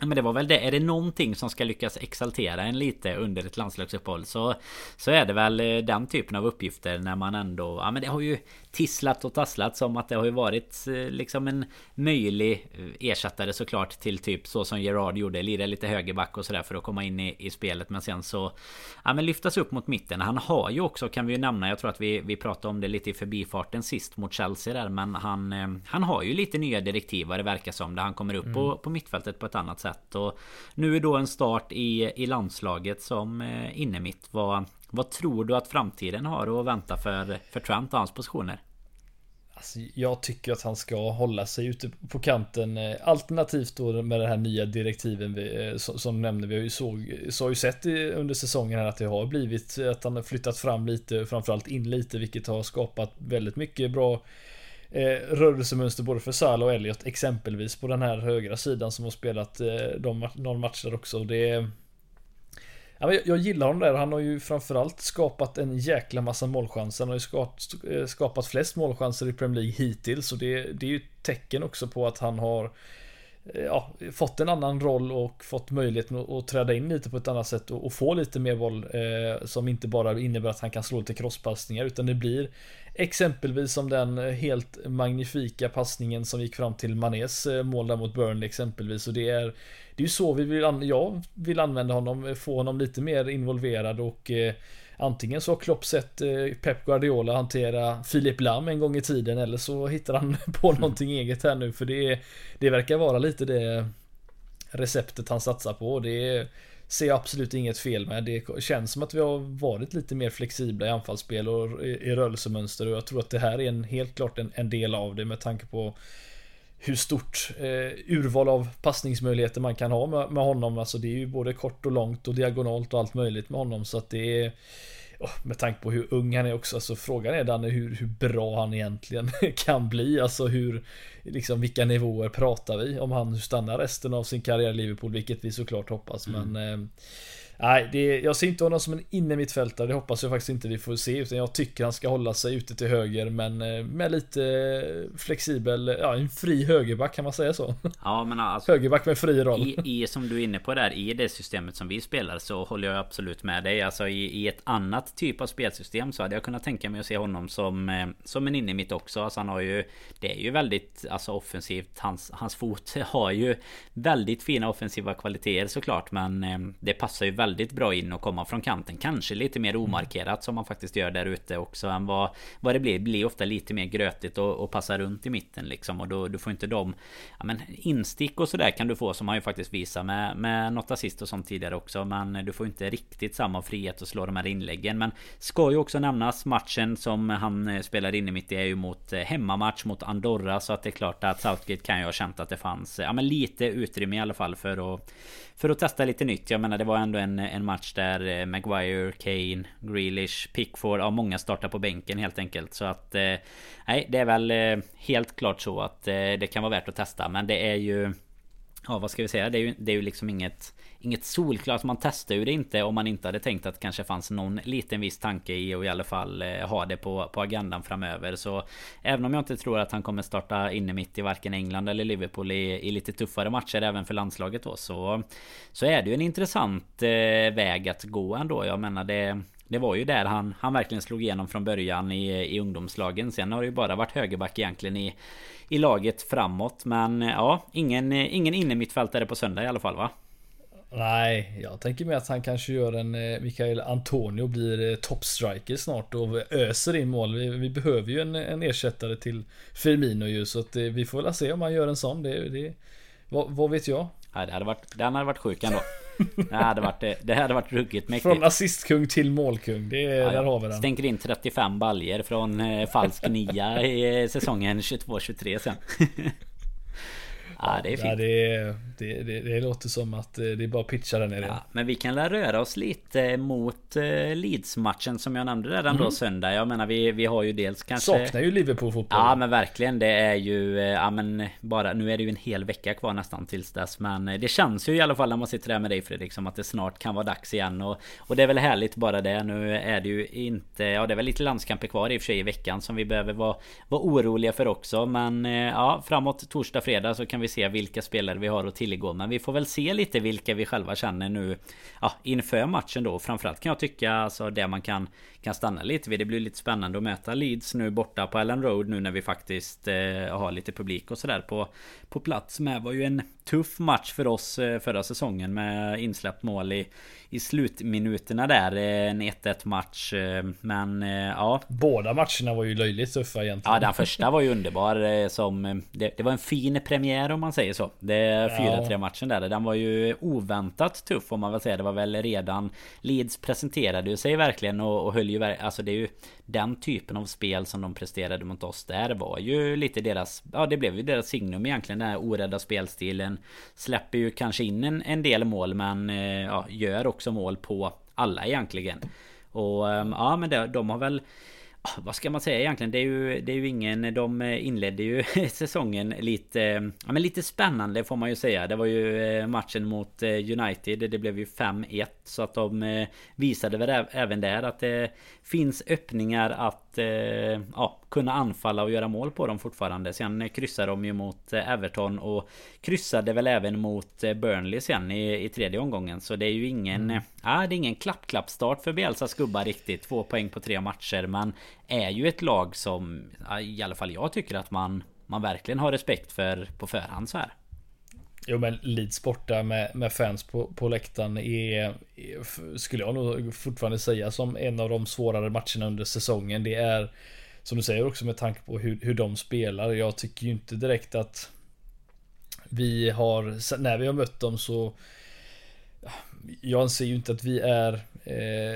Men det var väl det. Är det någonting som ska lyckas exaltera en lite under ett landslagsuppehåll så Så är det väl den typen av uppgifter när man ändå Ja men det har ju tisslat och tasslat som att det har ju varit eh, liksom en möjlig eh, ersättare såklart till typ så som Gerard gjorde. Lira lite högerback och sådär för att komma in i, i spelet. Men sen så ja, men lyftas upp mot mitten. Han har ju också kan vi ju nämna. Jag tror att vi, vi pratade om det lite i förbifarten sist mot Chelsea där. Men han, eh, han har ju lite nya direktiv vad det verkar som. Där han kommer upp mm. på, på mittfältet på ett annat sätt. Och nu är då en start i, i landslaget som inne mitt. Vad, vad tror du att framtiden har att vänta för, för Trent och hans positioner? Alltså, jag tycker att han ska hålla sig ute på kanten. Eh, alternativt då med den här nya direktiven vi, eh, som, som nämnde. Vi har ju, såg, så har ju sett under säsongen här att det har blivit att han har flyttat fram lite, framförallt in lite, vilket har skapat väldigt mycket bra eh, rörelsemönster både för Salah och Elliot exempelvis på den här högra sidan som har spelat eh, de, någon match där också. Det jag gillar honom där. Han har ju framförallt skapat en jäkla massa målchanser. Han har ju skapat, eh, skapat flest målchanser i Premier League hittills. Och det, det är ju ett tecken också på att han har eh, Eh, ja, fått en annan roll och fått möjligheten att, att träda in lite på ett annat sätt och, och få lite mer boll. Eh, som inte bara innebär att han kan slå lite crosspassningar utan det blir exempelvis som den helt magnifika passningen som gick fram till Manés eh, mål där mot Burnley exempelvis. Och det är det är ju så vi vill, jag vill använda honom, få honom lite mer involverad och eh, Antingen så har Klopp sett eh, Pep Guardiola hantera Filip Lam en gång i tiden eller så hittar han på mm. någonting eget här nu för det, det verkar vara lite det receptet han satsar på. Det ser jag absolut inget fel med. Det känns som att vi har varit lite mer flexibla i anfallsspel och i, i rörelsemönster och jag tror att det här är en, helt klart en, en del av det med tanke på hur stort eh, urval av passningsmöjligheter man kan ha med, med, honom. Alltså det är ju både kort och långt och diagonalt och allt möjligt med honom. Så att det är... med tanke på hur ung han är också, alltså frågan är Danne hur, hur bra han egentligen kan bli, alltså hur, liksom vilka nivåer pratar vi om han stannar resten av sin karriär i Liverpool, vilket vi såklart hoppas, mm. men eh, Nej, det, jag ser inte honom som en innermittfältare. Det hoppas jag faktiskt inte vi får se. Utan jag tycker han ska hålla sig ute till höger. Men eh, med lite eh, flexibel, ja en fri högerback kan man säga så. Ja men alltså. Högerback med fri roll. I, I, som du är inne på där, i det systemet som vi spelar så håller jag absolut med dig. Alltså i, i ett annat typ av spelsystem så hade jag kunnat tänka mig att se honom som, eh, som en innermitt också. Alltså han har ju, det är ju väldigt alltså, offensivt. Hans, hans fot har ju väldigt fina offensiva kvaliteter såklart. Men det passar ju väldigt väldigt bra in och komma från kanten. Kanske lite mer omarkerat som man faktiskt gör där ute också än vad, vad det blir. Det blir ofta lite mer grötigt och, och passa runt i mitten liksom. Och då du får inte de ja, men instick och sådär kan du få som han ju faktiskt visar med, med något assist och sånt tidigare också. Men du får inte riktigt samma frihet att slå de här inläggen. Men ska ju också nämnas matchen som han spelar in i mitt. Det är ju mot eh, hemmamatch mot Andorra. Så att det är klart att Southgate kan ju ha känt att det fanns ja, men lite utrymme i alla fall för att för att testa lite nytt. Jag menar det var ändå en, en match där eh, Maguire, Kane, Grealish, Pickford, ja många startar på bänken helt enkelt. Så att eh, nej, det är väl eh, helt klart så att det kan vara värt att testa. Men det är ju Ja vad ska vi säga? Det är ju, det är ju liksom inget Inget solklart. Man testar ju det inte om man inte hade tänkt att det kanske fanns någon liten viss tanke i att i alla fall eh, ha det på, på agendan framöver. Så även om jag inte tror att han kommer starta inne mitt i varken England eller Liverpool i, i lite tuffare matcher även för landslaget då så Så är det ju en intressant eh, väg att gå ändå. Jag menar det det var ju där han, han verkligen slog igenom från början i, i ungdomslagen. Sen har det ju bara varit högerback egentligen i, i laget framåt. Men ja, ingen, ingen innermittfältare på söndag i alla fall va? Nej, jag tänker mig att han kanske gör en eh, Mikael Antonio blir topstriker toppstriker snart och öser in mål. Vi, vi behöver ju en, en, ersättare till Firmino ju så att eh, vi får väl se om han gör en sån. Det, det, vad, vad vet jag? Ja, det hade varit, den hade varit sjuk ändå. Det hade varit, det hade varit ruggigt mäktigt. Från assistkung till målkung. Det, ja, där har vi den. Stänker in 35 baljer från eh, falsk nia i säsongen 22-23 sen. Ja, det är fint. Ja, det, det, det, det, låter som att eh, det är bara att pitcha den nere. Ja, men vi kan väl röra oss lite mot eh, Leeds-matchen som jag nämnde redan mm. då söndag. Jag menar vi, vi har ju dels kanske... Saknar ju Liverpool-fotboll. Ja men verkligen. Det är ju... Eh, ja men bara... Nu är det ju en hel vecka kvar nästan tills dess. Men det känns ju i alla fall när man sitter där med dig Fredrik som att det snart kan vara dags igen. Och, och det är väl härligt bara det. Nu är det ju inte... Ja det är väl lite landskamper kvar i och för sig i veckan som vi behöver vara, vara oroliga för också. Men ja framåt torsdag, fredag så kan vi vi se vilka spelare vi har att tillgå. Men vi får väl se lite vilka vi själva känner nu ja, inför matchen då. Framförallt kan jag tycka alltså det man kan, kan stanna lite vid. Det blir lite spännande att möta Leeds nu borta på Ellen Road nu när vi faktiskt eh, har lite publik och sådär på, på plats med. var ju en tuff match för oss eh, förra säsongen med insläppt mål i, i slutminuterna där. Eh, en 1-1 match. Eh, men ja. Båda matcherna var ju löjligt tuffa egentligen. Ja den första var ju underbar. Som, det, det var en fin premiär om man säger så. Det 4-3 ja. matchen där. Den var ju oväntat tuff får man väl säga. Det var väl redan Leeds presenterade sig verkligen och, och höll ju Alltså det är ju den typen av spel som de presterade mot oss där var ju lite deras Ja det blev ju deras signum egentligen den här orädda spelstilen. Släpper ju kanske in en, en del mål men eh, ja, gör också mål på alla egentligen. Och ehm, ja men det, de har väl vad ska man säga egentligen? Det är ju, det är ju ingen... De inledde ju säsongen lite... Ja men lite spännande får man ju säga. Det var ju eh, matchen mot eh, United. Det blev ju 5-1. Så att de eh, visade väl även där att det finns öppningar att ja, kunna anfalla och göra mål på dem fortfarande. Sen kryssade de ju mot Everton och kryssade väl även mot Burnley sen i, i tredje omgången. Så det är ju ingen... Mm. Ja, det är ingen klapp-klapp-start för Bielsas gubbar riktigt. Två poäng på tre matcher. Men är ju ett lag som i alla fall jag tycker att man, man verkligen har respekt för på förhand så här. Jo men Leeds borta med, med fans på, på läktaren är, är, skulle jag nog fortfarande säga som en av de svårare matcherna under säsongen. Det är som du säger också med tanke på hur, hur de spelar. Jag tycker ju inte direkt att vi har, när vi har mött dem så jag anser ju inte att vi är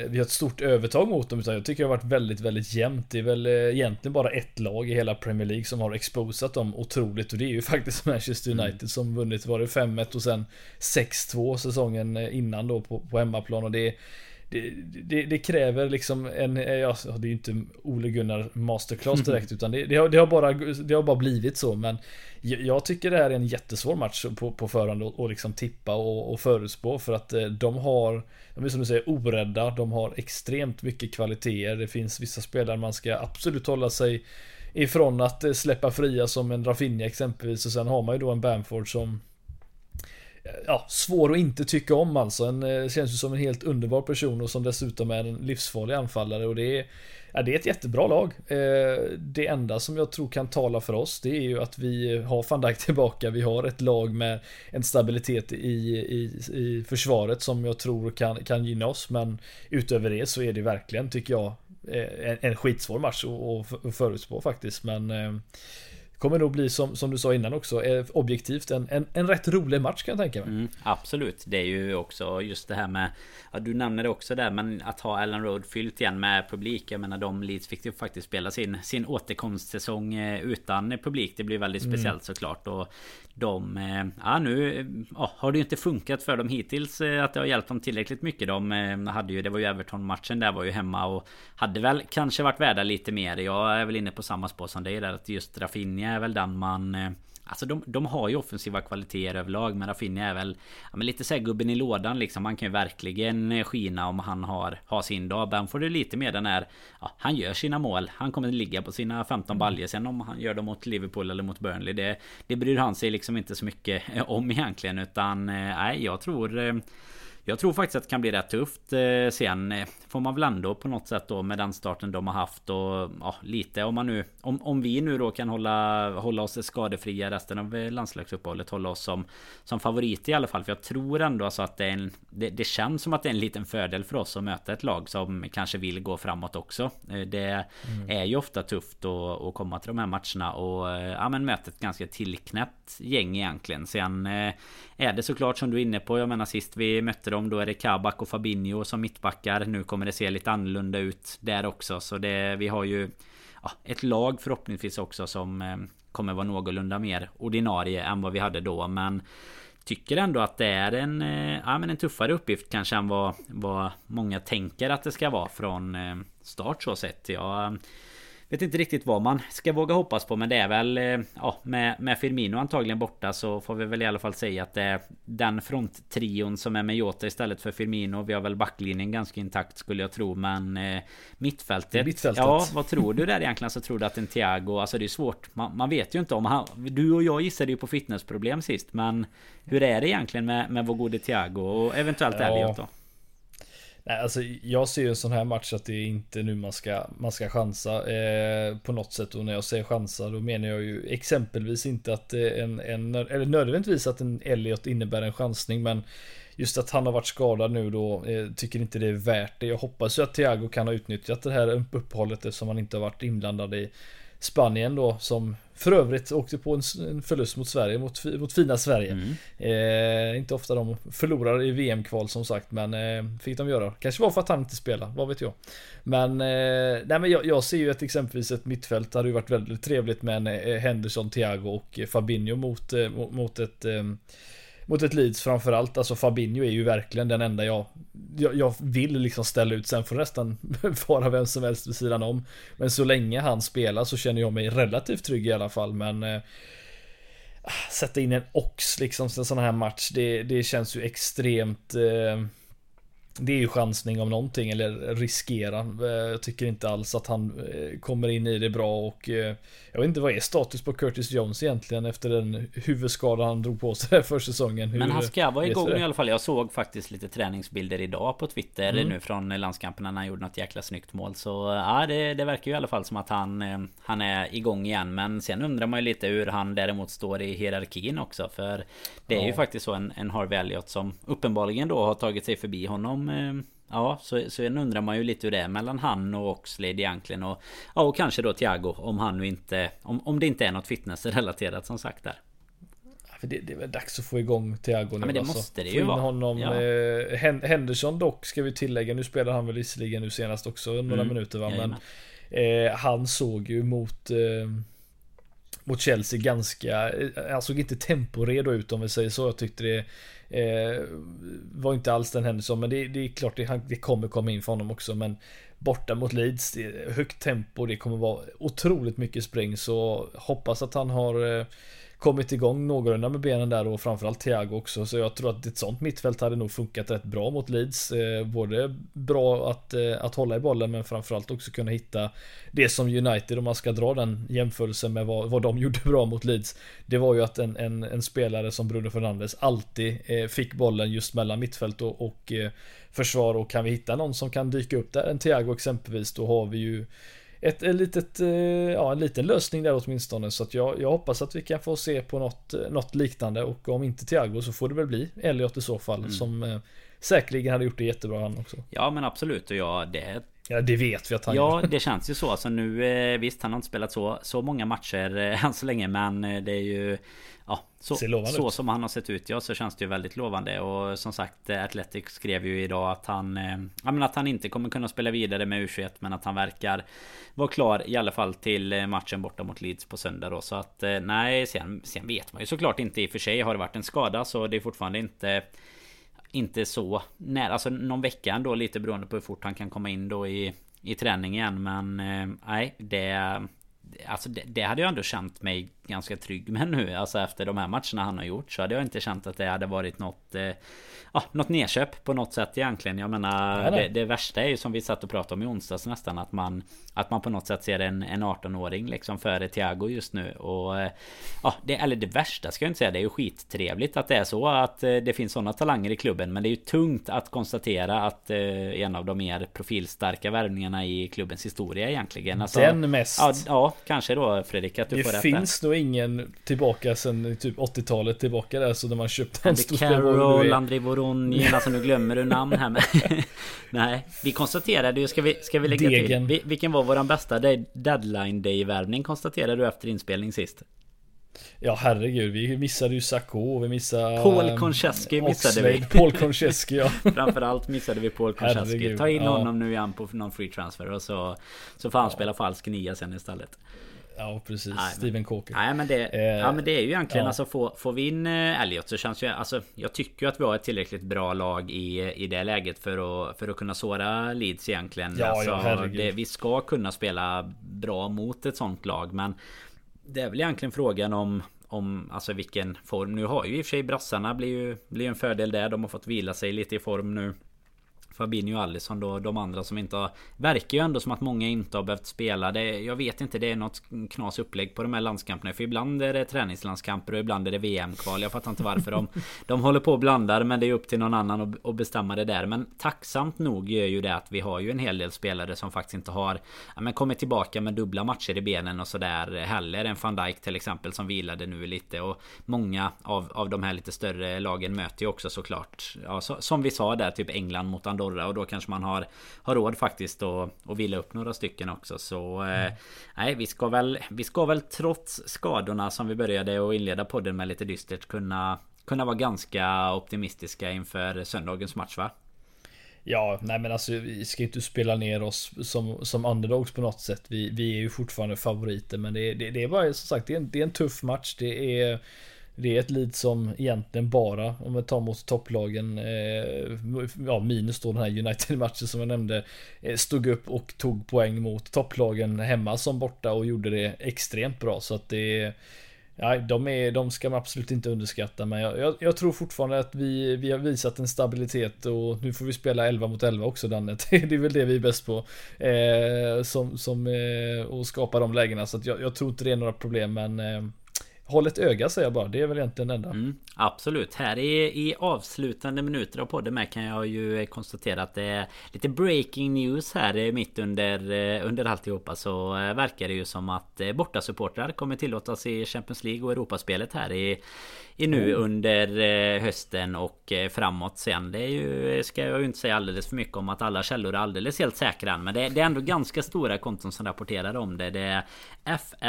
vi har ett stort övertag mot dem utan jag tycker det har varit väldigt, väldigt jämnt. Det är väl eh, egentligen bara ett lag i hela Premier League som har exposat dem otroligt och det är ju faktiskt Manchester mm. United mm. som vunnit, var det 5-1 och sen 6-2 säsongen innan då på, på hemmaplan och det det, det, det, kräver liksom en, ja, det är ju inte Ole Gunnar masterclass direkt utan det, det, har, det, har bara, det har bara blivit så men jag tycker det här är en jättesvår match på, på förhand och, och liksom tippa och, och förutspå för att eh, de har De är som du säger orädda, de har extremt mycket kvaliteter Det finns vissa spelare man ska absolut hålla sig Ifrån att eh, släppa fria som en Rafinha exempelvis och sen har man ju då en Bamford som ja, svår att inte tycka om alltså. En, eh, känns ju som en helt underbar person och som dessutom är en livsfarlig anfallare och det är Ja, det är ett jättebra lag. Eh, det enda som jag tror kan tala för oss det är ju att vi har van Dijk tillbaka. Vi har ett lag med en stabilitet i, i, i försvaret som jag tror kan, kan gynna oss. Men utöver det så är det verkligen, tycker jag, eh, en, en skitsvår match att förutspå faktiskt. Men kommer nog bli som, som du sa innan också, eh, objektivt en, en, en rätt rolig match kan jag tänka mig. Mm, absolut, det är ju också just det här med ja, Du nämnde det också där, men att ha Allen Road fyllt igen med publik. Jag menar de Leeds fick ju faktiskt spela sin, sin återkomstsäsong eh, utan publik. Det blir väldigt mm. speciellt såklart. Och de, eh, ja nu eh, ja, har det ju inte funkat för dem hittills eh, att det har hjälpt dem tillräckligt mycket. De hade ju, det var ju Everton-matchen där var ju hemma och hade väl kanske varit värda lite mer. Jag är väl inne på samma spår som dig där att just Rafinha är väl den man... Eh, alltså de, de har ju offensiva kvaliteter överlag Men Rafinha är väl ja, men lite såhär gubben i lådan liksom. Han kan ju verkligen eh, skina om han har, har sin dag. Benford är lite mer den här ja, Han gör sina mål. Han kommer ligga på sina 15 baljer. Sen om han gör dem mot Liverpool eller mot Burnley Det, det bryr han sig liksom inte så mycket om egentligen. Utan eh, nej jag tror jag tror faktiskt att det kan bli rätt tufft eh, sen eh, Får man väl ändå på något sätt då med den starten de har haft och ja, lite om man nu om, om vi nu då kan hålla, hålla oss skadefria resten av eh, landslagsuppehållet Hålla oss som Som favorit i alla fall. För jag tror ändå alltså att det är en det, det, känns som att det är en liten fördel för oss att möta ett lag som kanske vill gå framåt också. Det mm. är ju ofta tufft att, att komma till de här matcherna och ja men möta ett ganska tillknäppt gäng egentligen. Sen är det såklart som du är inne på Jag menar sist vi mötte dem. Då är det Kabak och Fabinho som mittbackar. Nu kommer det se lite annorlunda ut där också. Så det, vi har ju ja, Ett lag förhoppningsvis också som eh, Kommer vara någorlunda mer ordinarie än vad vi hade då. Men Tycker ändå att det är en, eh, ja, men en tuffare uppgift kanske än vad, vad många tänker att det ska vara från eh, start så sett. Jag Vet inte riktigt vad man ska våga hoppas på men det är väl eh, Ja med, med Firmino antagligen borta så får vi väl i alla fall säga att det är Den fronttrion som är med Jota istället för Firmino. Vi har väl backlinjen ganska intakt skulle jag tro men eh, Mittfältet, mittfältet. Ja vad tror du där egentligen? Så tror du att en Thiago Alltså det är svårt. Man, man vet ju inte om han Du och jag gissade ju på fitnessproblem sist men Hur är det egentligen med, med vår gode Thiago och eventuellt ja. Elliot då? Nej, alltså jag ser ju en sån här match att det är inte nu man ska, man ska chansa eh, på något sätt. Och när jag säger chansa då menar jag ju exempelvis inte att eh, en, en eller nödvändigtvis att en Elliot innebär en chansning. Men just att han har varit skadad nu då eh, tycker inte det är värt det. Jag hoppas ju att Thiago kan ha utnyttjat det här uppehållet eftersom han inte har varit inblandad i Spanien då som för övrigt åkte på en förlust mot Sverige, mot, mot fina Sverige. Mm. Eh, inte ofta de förlorar i VM-kval som sagt, men eh, fick de göra. Kanske var för att han inte spelar, vad vet jag. Men, eh, nej, men jag, jag, ser ju att exempelvis ett mittfält hade ju varit väldigt trevligt med en eh, Henderson, Thiago och Fabinho mot, eh, mot, mot ett eh, mot ett Leeds framförallt. Alltså Fabinho är ju verkligen den enda jag, jag, jag vill liksom ställa ut. Sen får nästan vara vem som helst vid sidan om. Men så länge han spelar så känner jag mig relativt trygg i alla fall. Men eh, ah, sätta in en ox liksom en sån här match. Det, det känns ju extremt eh, det är ju chansning om någonting eller riskera. Eh, jag tycker inte alls att han eh, kommer in i det bra och eh, jag vet inte vad är status på Curtis Jones egentligen efter den huvudskada han drog på sig för säsongen. Hur Men han ska vara igång i alla fall. Jag såg faktiskt lite träningsbilder idag på Twitter mm. nu från landskampen när han gjorde något jäkla snyggt mål. Så ja, det, det verkar ju i alla fall som att han, han är igång igen. Men sen undrar man ju lite hur han däremot står i hierarkin också. För det är ja. ju faktiskt så en, en Harvey Elliot som uppenbarligen då har tagit sig förbi honom Eh, ja, så, så undrar man ju lite hur det är mellan han och Oxlade egentligen. Och, ja, och kanske då Thiago om han nu inte... Om, om det inte är något fitnessrelaterat som sagt där. För det, det är väl dags att få igång Thiago nu ja, men det alltså. måste det ju vara. honom. Ja. Eh, Henderson dock ska vi tillägga. Nu spelar han väl visserligen nu senast också några mm. minuter va. Men eh, han såg ju mot eh, mot Chelsea ganska, han såg inte temporedo ut om vi säger så. Jag tyckte det eh, var inte alls den händelsen. Men det, det är klart det, det kommer komma in för honom också. Men borta mot Leeds, det högt tempo, det kommer vara otroligt mycket spring. Så hoppas att han har eh, kommit igång någorlunda med benen där och framförallt Thiago också. Så jag tror att ett sånt mittfält hade nog funkat rätt bra mot Leeds. Eh, både bra att, eh, att hålla i bollen men framförallt också kunna hitta det som United, om man ska dra den jämförelsen med vad, vad de gjorde bra mot Leeds. Det var ju att en, en, en spelare som Bruno Fernandes alltid eh, fick bollen just mellan mittfält och, och försvar och kan vi hitta någon som kan dyka upp där, en Thiago exempelvis, då har vi ju ett, ett litet, eh, ja, en liten lösning där åtminstone. Så att jag, jag hoppas att vi kan få se på något, eh, något liknande och om inte Thiago så får det väl bli Elliot i så fall mm. som eh, säkerligen hade gjort det jättebra han också. Ja men absolut och ja det Ja det vet vi att han Ja det känns ju så. Alltså nu visst han har inte spelat så, så många matcher än så länge men det är ju ja, så, så som han har sett ut ja, så känns det ju väldigt lovande. Och som sagt Athletic skrev ju idag att han eh, ja, men att han inte kommer kunna spela vidare med U21 men att han verkar vara klar i alla fall till eh, matchen borta mot Leeds på söndag då. Så att eh, nej, sen, sen vet man ju såklart inte i och för sig. Har det varit en skada så det är fortfarande inte inte så nära, alltså någon vecka ändå lite beroende på hur fort han kan komma in då i, i träning igen. Men eh, nej, det... Alltså det, det, hade jag ändå känt mig ganska trygg med nu. Alltså efter de här matcherna han har gjort så hade jag inte känt att det hade varit något eh, ja, något nedköp på något sätt egentligen. Jag menar det, det, värsta är ju som vi satt och pratade om i onsdags nästan att man att man på något sätt ser en, en 18-åring liksom före Thiago just nu och eh, ja, det, eller det värsta ska jag inte säga. Det är ju skittrevligt att det är så att eh, det finns sådana talanger i klubben. Men det är ju tungt att konstatera att eh, en av de mer profilstarka värvningarna i klubbens historia egentligen. Alltså, Den mest. Ja, ja, kanske då Fredrik att du det får rätt. Det finns nog ingen tillbaka sen typ 80-talet tillbaka där så när man köpte en stor Carroll, André Voronji, alltså nu glömmer du namn här med. Nej, vi konstaterade ju, ska vi, ska vi lägga Degen. till? Vilken var våran bästa deadline day värvning konstaterade du efter inspelning sist? Ja herregud, vi missade ju Sacco, vi missade Paul Konchesky missade vi Paul Konchesky ja Framförallt missade vi Paul Konchesky Ta in ja. honom nu igen på någon free transfer och så Så får han ja. spela falsk nia sen istället Ja precis, nej, Steven Corker Nej men det, eh, ja, men det är ju egentligen ja. alltså får, får vi in eh, Elliot så känns ju alltså Jag tycker ju att vi har ett tillräckligt bra lag i, i det läget för att, för att kunna såra Leeds egentligen ja, alltså, ja, det, Vi ska kunna spela bra mot ett sånt lag men Det är väl egentligen frågan om om alltså vilken form. Nu har ju i och för sig brassarna blir ju blir en fördel där. De har fått vila sig lite i form nu. Fabinho och Alisson då, de andra som inte har... Verkar ju ändå som att många inte har behövt spela. Det, jag vet inte, det är något knas upplägg på de här landskamperna. För ibland är det träningslandskamper och ibland är det VM-kval. Jag fattar inte varför de, de håller på och blandar. Men det är upp till någon annan att, bestämma det där. Men tacksamt nog gör ju det att vi har ju en hel del spelare som faktiskt inte har ja, men kommit tillbaka med dubbla matcher i benen och sådär heller. En van Dijk till exempel som vilade nu lite. Och många av, av de här lite större lagen möter ju också såklart. Ja, så, som vi sa där, typ England mot Andorra torra och då kanske man har, har råd faktiskt att, att vila upp några stycken också. Så eh, mm. nej, vi ska väl Vi ska väl trots skadorna som vi började att inleda podden med lite dystert kunna Kunna vara ganska optimistiska inför söndagens match va? Ja, nej men alltså vi ska inte spela ner oss som, som underdogs på något sätt. Vi, vi är ju fortfarande favoriter men det, det, det är bara som sagt det är, en, det är en tuff match. Det är det är ett lead som egentligen bara, om vi tar mot topplagen, eh, ja minus då den här United-matchen som jag nämnde, eh, stod upp och tog poäng mot topplagen hemma som borta och gjorde det extremt bra. Så att det Ja, de, är, de ska man absolut inte underskatta men jag, jag, jag, tror fortfarande att vi, vi har visat en stabilitet och nu får vi spela 11 mot 11 också Danne. Det är väl det vi är bäst på. Eh, som, som, eh, och skapa de lägena så att jag, jag, tror inte det är några problem men eh, Håll ett öga säger jag bara. Det är väl egentligen det enda. Mm, absolut. Här i, i avslutande minuter av podden med kan jag ju konstatera att det är lite breaking news här mitt under, eh, under alltihopa. Så eh, verkar det ju som att eh, bortasupportrar kommer tillåtas i Champions League och Europaspelet här i nu under eh, hösten och eh, framåt sen. Det är ju, ska jag ju inte säga alldeles för mycket om att alla källor är alldeles helt säkra än. Men det, det är ändå ganska stora konton som rapporterar om det. Det är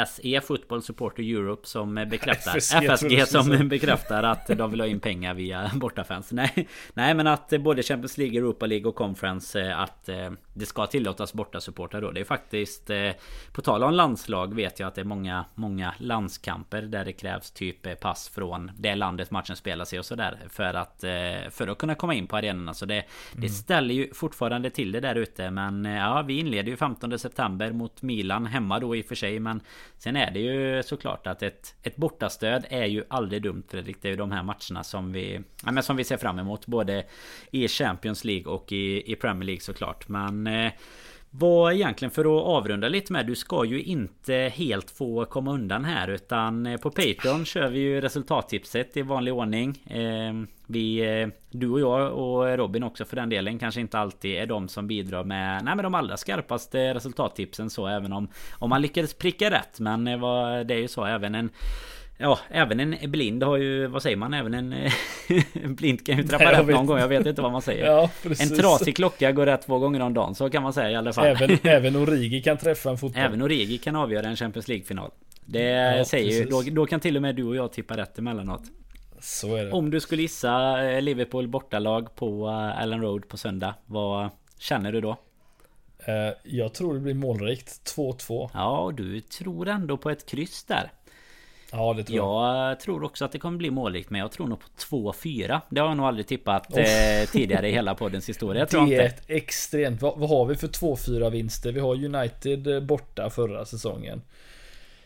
FSE Football Supporter Europe som bekräftar FSG, FSG som bekräftar att de vill ha in pengar via bortafans Nej, nej men att både Champions League, Europa League och Conference Att det ska tillåtas bortasupportrar då Det är faktiskt På tal om landslag vet jag att det är många Många landskamper där det krävs typ pass från det landet matchen spelas i och sådär För att För att kunna komma in på arenorna Så det, det mm. ställer ju fortfarande till det där ute Men ja vi inleder ju 15 september mot Milan hemma då i och för sig Men Sen är det ju såklart att ett, ett bortastöd är ju aldrig dumt Fredrik. Det är ju de här matcherna som vi, ja, men som vi ser fram emot. Både i Champions League och i, i Premier League såklart. Men men eh, vad egentligen för att avrunda lite med Du ska ju inte helt få komma undan här utan eh, på Patreon kör vi ju resultattipset i vanlig ordning. Ehm, vi eh, Du och jag och Robin också för den delen kanske inte alltid är de som bidrar med Nej men de allra skarpaste resultattipsen så även om Om man lyckades pricka rätt. Men det är ju så även en Ja, även en blind har ju, vad säger man, även en, en blind kan ju träffa rätt någon gång, jag vet inte vad man säger. Ja, en trasig klocka går rätt två gånger om dagen, så kan man säga i alla fall. Även, även Origi kan träffa en fotboll. Även Origi kan avgöra en Champions League-final. Det ja, säger ju, då, då kan till och med du och jag tippa rätt emellanåt. Så är det. Om du skulle gissa eh, Liverpool bortalag på eh, Allen Road på söndag, vad känner du då? Eh, jag tror det blir målrikt 2-2. Ja, du tror ändå på ett kryss där. Ja det tror jag. Jag tror också att det kommer bli målrikt men jag tror nog på 2-4 Det har jag nog aldrig tippat eh, tidigare i hela poddens historia. Jag tror Det är ett extremt. Vad, vad, har vi för 2-4 vinster? Vi har United eh, borta förra säsongen.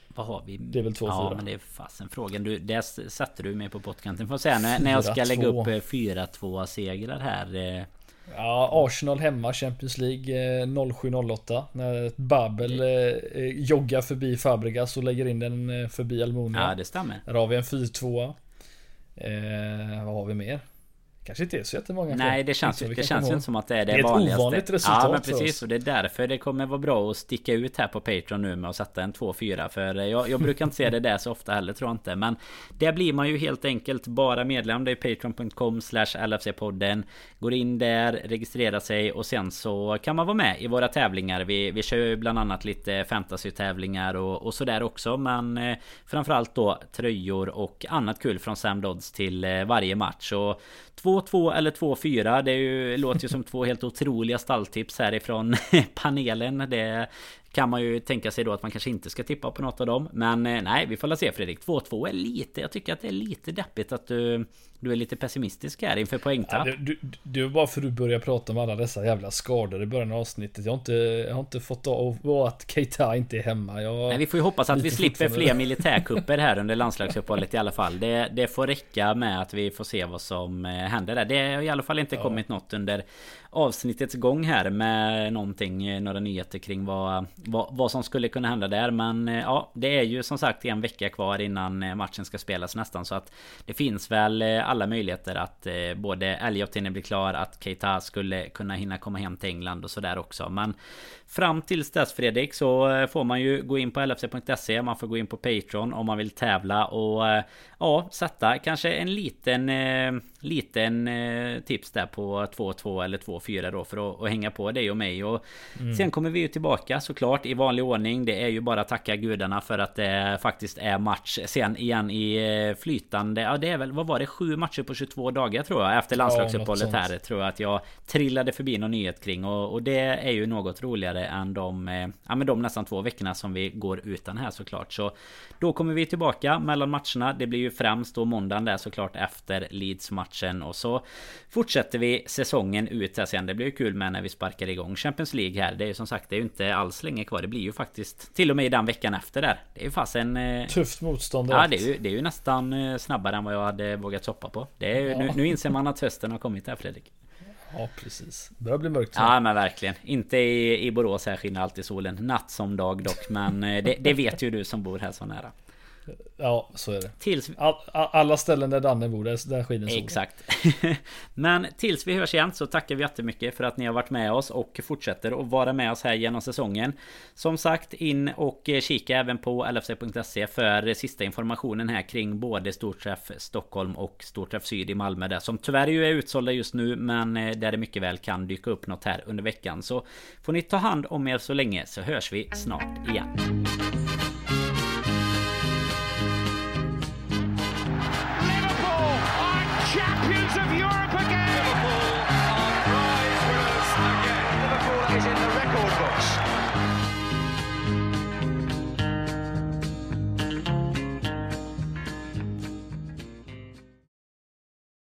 Vad har vi? Det är väl 2-4 Ja men det är fasen frågan. Du, Där satte du mig på pottkanten. Får säga när, när jag ska lägga upp 4-2 eh, segrar här Ja, Arsenal hemma Champions League 07-08 eh, När Babel. Eh, eh, joggar förbi Fabregas och lägger in den förbi Almunia Ja det stämmer Där har vi en 4-2 eh, Vad har vi mer? Kanske inte är så jättemånga Nej det känns, det känns ju inte som att det är det, det är vanligaste. ett ovanligt resultat Ja men precis och det är därför det kommer vara bra att sticka ut här på Patreon nu med att sätta en 2-4 För jag, jag brukar inte se det där så ofta heller tror jag inte. Men Där blir man ju helt enkelt bara medlem. Det är patreon.com slash LFC-podden Går in där, registrerar sig och sen så kan man vara med i våra tävlingar. Vi, vi kör ju bland annat lite fantasy-tävlingar och, och sådär också Men eh, Framförallt då tröjor och annat kul från Sam Dodds till eh, varje match. Och 2-2 eller 2-4 Det är ju, låter ju som två helt otroliga stalltips härifrån panelen. Det kan man ju tänka sig då att man kanske inte ska tippa på något av dem. Men eh, nej, vi får väl se Fredrik. 2-2 är lite Jag tycker att det är lite deppigt att du Du är lite pessimistisk här inför poängtapp. Ja, du, du, det är bara för att du börjar prata om alla dessa jävla skador i början av avsnittet. Jag har inte, jag har inte fått av att Keita inte är hemma. Jag Nej vi får ju hoppas att vi slipper fler militärkupper här under landslagsuppehållet i alla fall. Det, det får räcka med att vi får se vad som eh, händer där. Det har i alla fall inte ja. kommit något under avsnittets gång här med någonting, eh, några nyheter kring vad, vad, vad, som skulle kunna hända där. Men eh, ja, det är ju som sagt en vecka kvar innan eh, matchen ska spelas nästan. Så att det finns väl alla möjligheter att både Elliot hinner bli klar, att Keita skulle kunna hinna komma hem till England och sådär också. Men Fram tills dess Fredrik så får man ju gå in på lfc.se Man får gå in på Patreon om man vill tävla och Ja sätta kanske en liten eh, Liten tips där på 2-2 eller 2-4 då för att, att, hänga på dig och mig och mm. Sen kommer vi ju tillbaka såklart i vanlig ordning Det är ju bara att tacka gudarna för att det faktiskt är match sen igen i flytande Ja det är väl vad var det? Sju matcher på 22 dagar tror jag Efter landslagsuppehållet ja, här tror jag att jag trillade förbi någon nyhet kring och, och det är ju något roligare än de, eh, ja, men de nästan två veckorna som vi går utan här såklart. Så då kommer vi tillbaka mellan matcherna. Det blir ju främst då måndagen där såklart efter Leeds-matchen och så fortsätter vi säsongen ut här sen. Det blir ju kul med när vi sparkar igång Champions League här. Det är ju som sagt, det är ju inte alls länge kvar. Det blir ju faktiskt till och med i den veckan efter där. Det är ju fasen... Eh, Tufft motstånd. Ja, det är, ju, det är ju nästan eh, snabbare än vad jag hade vågat hoppa på. Det är ju, ja. nu, nu inser man att hösten har kommit här Fredrik. Ja precis. Det börjar bli mörkt. Så. Ja men verkligen. Inte i, i Borås här skiner alltid solen. Natt som dag dock. Men eh, det, det vet ju du som bor här så nära. Ja, så är det. Tills... All, alla ställen där Danne bor, där, där skiner solen. Exakt. Men tills vi hörs igen så tackar vi jättemycket för att ni har varit med oss och fortsätter att vara med oss här genom säsongen. Som sagt, in och kika även på lfc.se för sista informationen här kring både Storträff Stockholm och Storträff Syd i Malmö där som tyvärr ju är utsålda just nu men eh, där det mycket väl kan dyka upp något här under veckan. Så får ni ta hand om er så länge så hörs vi snart igen.